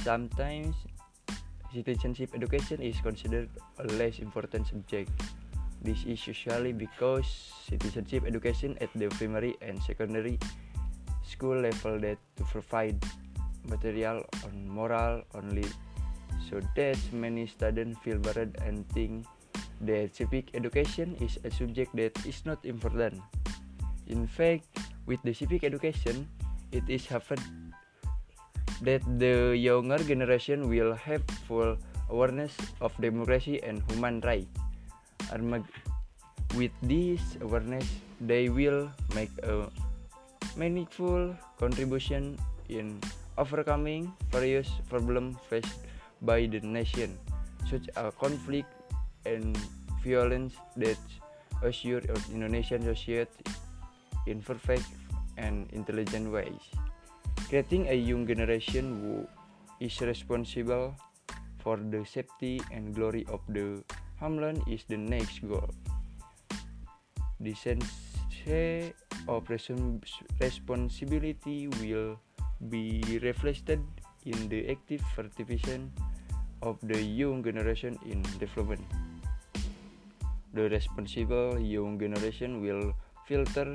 Sometimes citizenship education is considered a less important subject. This is usually because citizenship education at the primary and secondary school level that to provide material on moral only so that many students feel buried and think that civic education is a subject that is not important. In fact, with the civic education, it is happened that the younger generation will have full awareness of democracy and human rights. With this awareness, they will make a meaningful contribution in overcoming various problems faced by the nation, such as conflict and violence that assure Indonesian society in perfect and intelligent ways. Creating a young generation who is responsible for the safety and glory of the homeland is the next goal. The sense of responsibility will be reflected in the active participation of the young generation in development. The responsible young generation will filter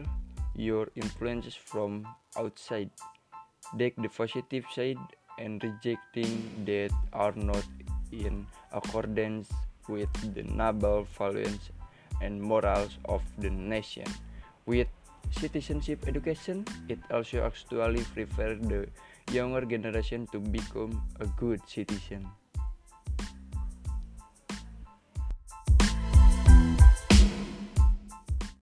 your influences from outside, take the positive side, and rejecting that are not in accordance with the noble values and morals of the nation. With citizenship education, it also actually prepares the younger generation to become a good citizen.